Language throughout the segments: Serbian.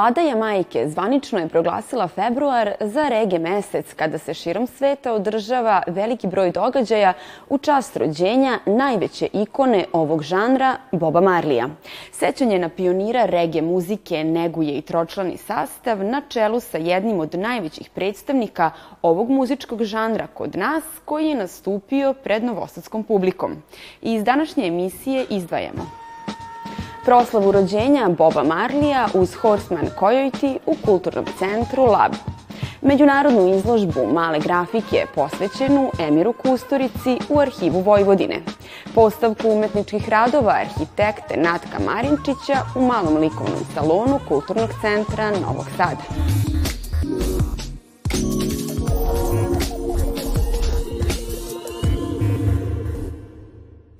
Vlada Jamajke zvanično je proglasila februar za rege mesec kada se širom sveta održava veliki broj događaja u čast rođenja najveće ikone ovog žanra Boba Marlija. Sećanje na pionira rege muzike neguje i tročlani sastav na čelu sa jednim od najvećih predstavnika ovog muzičkog žanra kod nas koji je nastupio pred novosadskom publikom. Iz današnje emisije izdvajamo proslavu rođenja Boba Marlija uz Horseman Coyote u kulturnom centru Lab. Međunarodnu izložbu male grafike posvećenu Emiru Kusturici u arhivu Vojvodine. Postavku umetničkih radova arhitekte Natka Marinčića u malom likovnom salonu Kulturnog centra Novog Sada.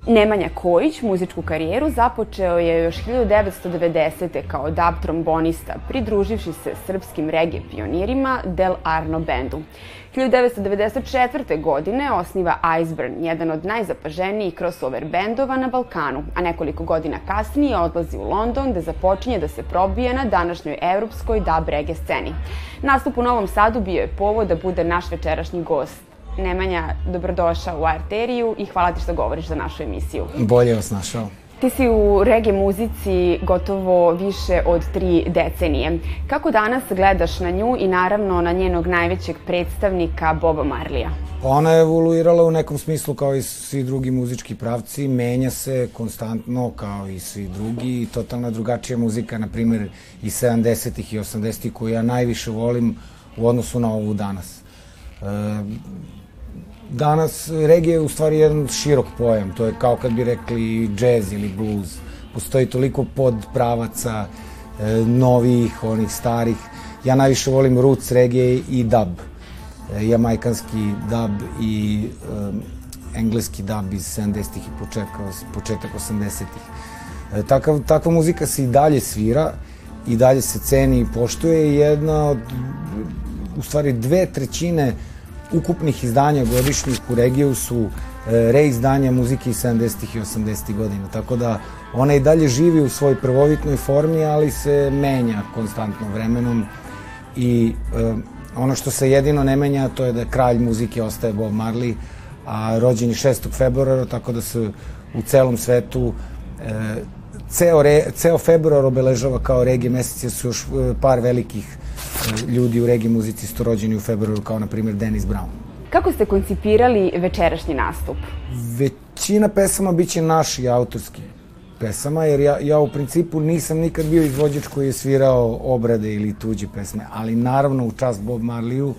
Nemanja Kojić muzičku karijeru započeo je još 1990. kao dub trombonista, pridruživši se srpskim reggae pionirima Del Arno bendu. 1994. godine osniva Iceburn, jedan od najzapaženijih crossover bendova na Balkanu, a nekoliko godina kasnije odlazi u London gde započinje da se probije na današnjoj evropskoj dub reggae sceni. Nastup u Novom Sadu bio je povod da bude naš večerašnji gost Nemanja, dobrodošao u Arteriju i hvala ti što govoriš za našu emisiju. Bolje vas našao. Ti si u reggae muzici gotovo više od tri decenije. Kako danas gledaš na nju i naravno na njenog najvećeg predstavnika Boba Marlija? Ona je evoluirala u nekom smislu kao i svi drugi muzički pravci, menja se konstantno kao i svi drugi i totalno drugačija muzika, na primjer i 70-ih i 80-ih koju ja najviše volim u odnosu na ovu danas. E, danas regije je u stvari jedan širok pojam. To je kao kad bi rekli jazz ili blues. Postoji toliko podpravaca, e, novih, onih starih. Ja najviše volim roots regije i dub. E, jamajkanski dub i e, engleski dub iz 70-ih i početka, početak 80-ih. E, takav, takva muzika se i dalje svira i dalje se ceni i poštuje jedna od, u stvari dve trećine ukupnih izdanja godišnjih u regiju su e, reizdanja muzike iz 70. i 80. godina. Tako da ona i dalje živi u svojoj prvovitnoj formi, ali se menja konstantno vremenom i e, ono što se jedino ne menja to je da kralj muzike ostaje Bob Marley, a rođen je 6. februara, tako da se u celom svetu e, ceo, re, ceo februar obeležava kao regije mesec, su još e, par velikih ljudi u regiji muzici su rođeni u februaru, kao na primjer Dennis Brown. Kako ste koncipirali večerašnji nastup? Većina pesama biće naši autorski pesama, jer ja, ja u principu nisam nikad bio izvođač koji je svirao obrade ili tuđe pesme, ali naravno u čast Bob Marleyu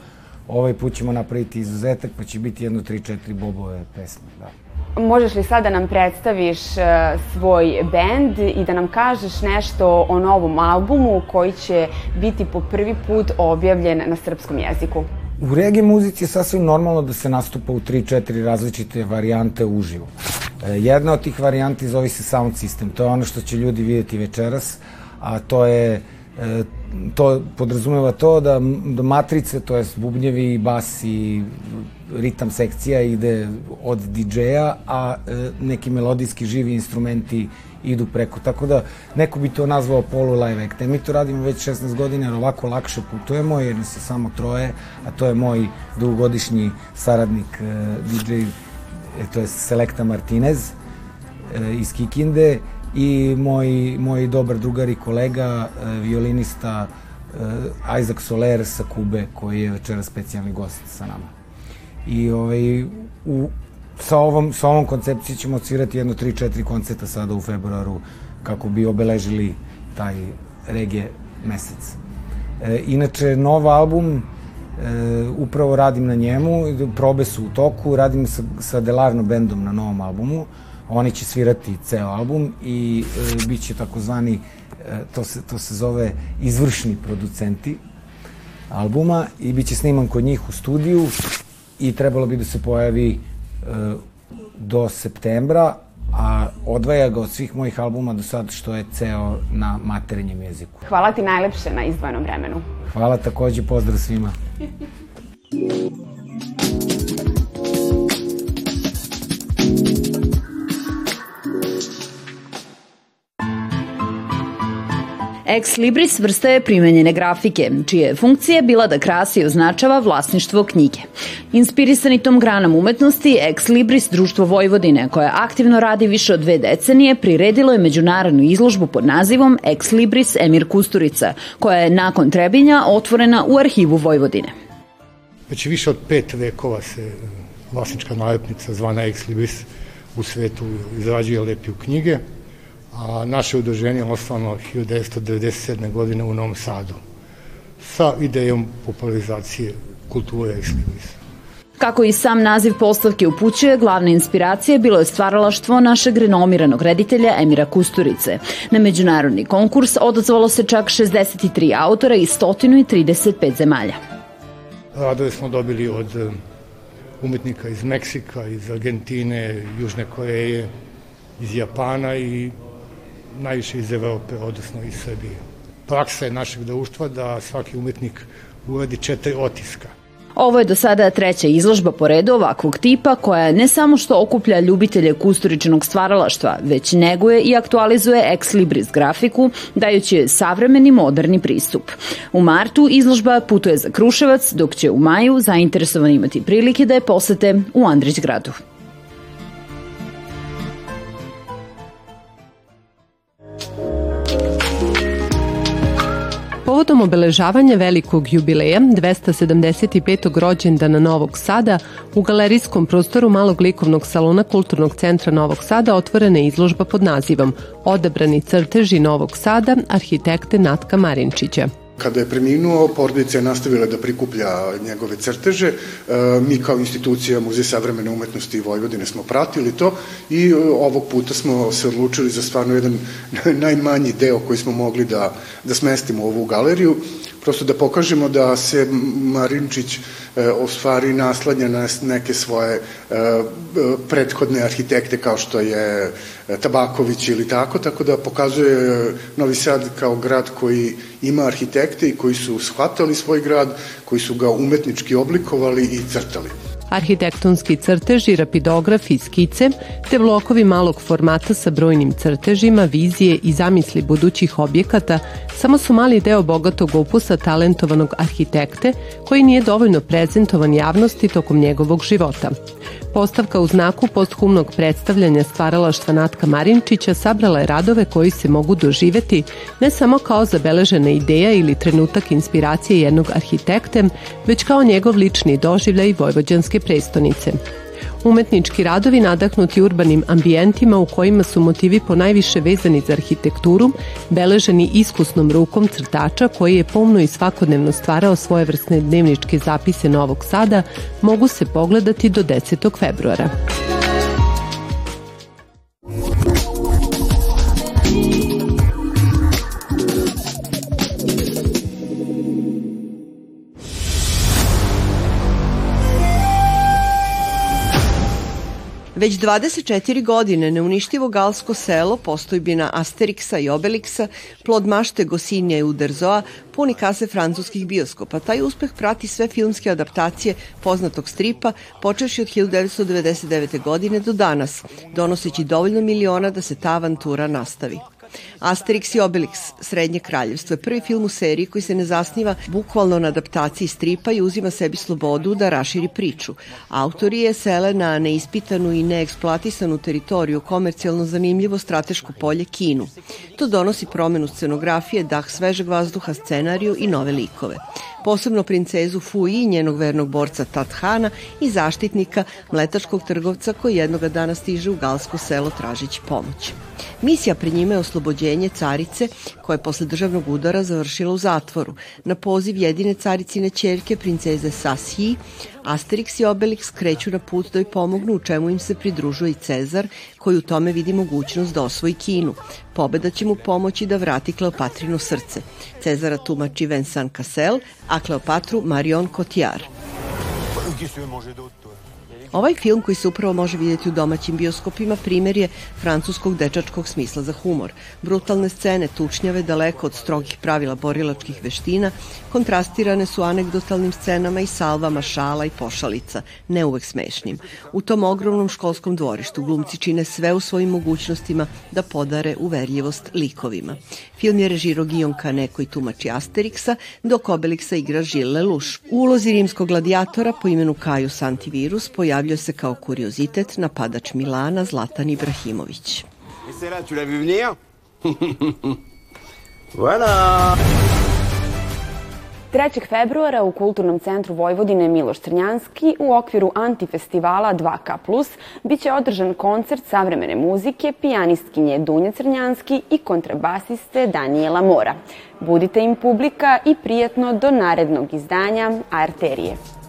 ovaj put ćemo napraviti izuzetak, pa će biti jedno, tri, četiri Bobove pesme, da. Možeš li sada da nam predstaviš uh, svoj bend i da nam kažeš nešto o novom albumu koji će biti po prvi put objavljen na srpskom jeziku? U reggae muzici je sasvim normalno da se nastupa u 3-4 različite varijante uživo. E, jedna od tih varijanti zove se sound system. To je ono što će ljudi vidjeti večeras, a to je e, to podrazumeva to da, da matrice, to jest bubnjevi, bas i ritam sekcija ide od DJ-a, a e, neki melodijski živi instrumenti idu preko. Tako da neko bi to nazvao polu live act. E, mi to radimo već 16 godina jer ovako lakše putujemo jer nas je samo troje, a to je moj dugogodišnji saradnik e, DJ, e, to je Selekta Martinez e, iz Kikinde i moj, moj dobar drugar i kolega, e, violinista e, Isaac Soler sa Kube, koji je večera specijalni gost sa nama. I ovaj, u, sa, ovom, sa ovom koncepcijom ćemo odsvirati jedno 3-4 koncerta sada u februaru kako bi obeležili taj regije mesec. E, inače, nov album, e, upravo radim na njemu, probe su u toku, radim sa, sa Delarno bendom na novom albumu, oni će svirati ceo album i e, bit će takozvani, e, to, se, to se zove izvršni producenti albuma i bit će sniman kod njih u studiju i trebalo bi da se pojavi e, do septembra, a odvaja ga od svih mojih albuma do sad što je ceo na materinjem jeziku. Hvala ti najlepše na izdvojenom vremenu. Hvala takođe, pozdrav svima. Ex Libris vrsta je primenjene grafike, čije je funkcija bila da krasi i označava vlasništvo knjige. Inspirisani tom granom umetnosti, Ex Libris Društvo Vojvodine, koje aktivno radi više od dve decenije, priredilo je međunarodnu izložbu pod nazivom Ex Libris Emir Kusturica, koja je nakon Trebinja otvorena u arhivu Vojvodine. Već više od pet vekova se vlasnička nalepnica zvana Ex Libris u svetu izrađuje lepi u knjige a naše udruženje je osnovano 1997. godine u Novom Sadu sa idejom popularizacije kulture ekslibisa. Kako i sam naziv postavke upućuje, glavna inspiracija bilo je stvaralaštvo našeg renomiranog reditelja Emira Kusturice. Na međunarodni konkurs odazvalo se čak 63 autora iz 135 zemalja. Radove smo dobili od um, umetnika iz Meksika, iz Argentine, Južne Koreje, iz Japana i najviše iz Evrope, odnosno iz Srbije. Praksa je našeg društva da svaki umetnik uradi četiri otiska. Ovo je do sada treća izložba po redu ovakvog tipa koja ne samo što okuplja ljubitelje kusturičnog stvaralaštva, već neguje i aktualizuje ex libris grafiku, dajući savremeni moderni pristup. U martu izložba putuje za Kruševac, dok će u maju zainteresovani imati prilike da je posete u Andrić gradu. Povodom obeležavanja velikog jubileja 275. rođendana Novog Sada u galerijskom prostoru Malog likovnog salona Kulturnog centra Novog Sada otvorena je izložba pod nazivom Odabrani crteži Novog Sada arhitekte Natka Marinčića. Kada je preminuo, porodica je nastavila da prikuplja njegove crteže. E, mi kao institucija Muzej savremene umetnosti Vojvodine smo pratili to i e, ovog puta smo se odlučili za stvarno jedan najmanji deo koji smo mogli da, da smestimo u ovu galeriju prosto da pokažemo da se Marinčić e, ostvari naslanja na neke svoje e, prethodne arhitekte kao što je Tabaković ili tako, tako da pokazuje Novi Sad kao grad koji ima arhitekte i koji su shvatali svoj grad, koji su ga umetnički oblikovali i crtali arhitektonski crteži, rapidografi, skice, te blokovi malog formata sa brojnim crtežima, vizije i zamisli budućih objekata samo su mali deo bogatog opusa talentovanog arhitekte koji nije dovoljno prezentovan javnosti tokom njegovog života. Postavka u znaku posthumnog predstavljanja stvaralaštva Natka Marinčića sabrala je radove koji se mogu doživeti ne samo kao zabeležena ideja ili trenutak inspiracije jednog arhitekte, već kao njegov lični doživljaj vojvođanske prestonice. Umetnički radovi nadahnuti urbanim ambijentima u kojima su motivi po najviše vezani za arhitekturu, beleženi iskusnom rukom crtača koji je pomno i svakodnevno stvarao svoje vrstne dnevničke zapise Novog Sada, mogu se pogledati do 10. februara. Već 24 godine neuništivo galsko selo, postojbina Asterixa i Obelixa, plod mašte Gosinja i Uderzoa, puni kase francuskih bioskopa. Taj uspeh prati sve filmske adaptacije poznatog stripa, počeši od 1999. godine do danas, donoseći dovoljno miliona da se ta avantura nastavi. Asterix i Obelix, Srednje kraljevstvo, je prvi film u seriji koji se ne zasniva bukvalno na adaptaciji stripa i uzima sebi slobodu da raširi priču. Autori je sele na neispitanu i neeksploatisanu teritoriju, komercijalno zanimljivo strateško polje Kinu. To donosi promenu scenografije, dah svežeg vazduha, scenariju i nove likove posebno princezu Fuji i njenog vernog borca Tathana i zaštitnika mletačkog trgovca koji jednoga dana stiže u galsko selo tražići pomoć. Misija pred njima je oslobođenje carice koja je posle državnog udara završila u zatvoru. Na poziv jedine caricine čerke, princeze Sasji, Asterix i Obelix kreću na put da joj pomognu, u čemu im se pridružuje i Cezar, koji u tome vidi mogućnost da osvoji Kinu. Pobeda će mu pomoći da vrati Kleopatrino srce. Cezara tumači Vincent Cassel, a Cleopatru Marion Cotillard. Ovaj film koji se upravo može vidjeti u domaćim bioskopima primer je francuskog dečačkog smisla za humor. Brutalne scene, tučnjave, daleko od strogih pravila borilačkih veština, kontrastirane su anegdotalnim scenama i salvama šala i pošalica, ne uvek smešnim. U tom ogromnom školskom dvorištu glumci čine sve u svojim mogućnostima da podare uverljivost likovima. Film je režiro Guillaume Kane koji tumači Asterixa, dok Obelixa igra Gilles Lelouch. U ulozi rimskog gladijatora po imenu Kajus Antivirus pojavljuje se kao kuriozitet napadač Milana Zlatan Ibrahimović. Et c'est là, tu l'as vu venir Voilà 3. februara u Kulturnom centru Vojvodine Miloš Crnjanski u okviru antifestivala 2K+, biće održan koncert savremene muzike pijanistkinje Dunje Crnjanski i kontrabasiste Danijela Mora. Budite im publika i prijatno do narednog izdanja Arterije.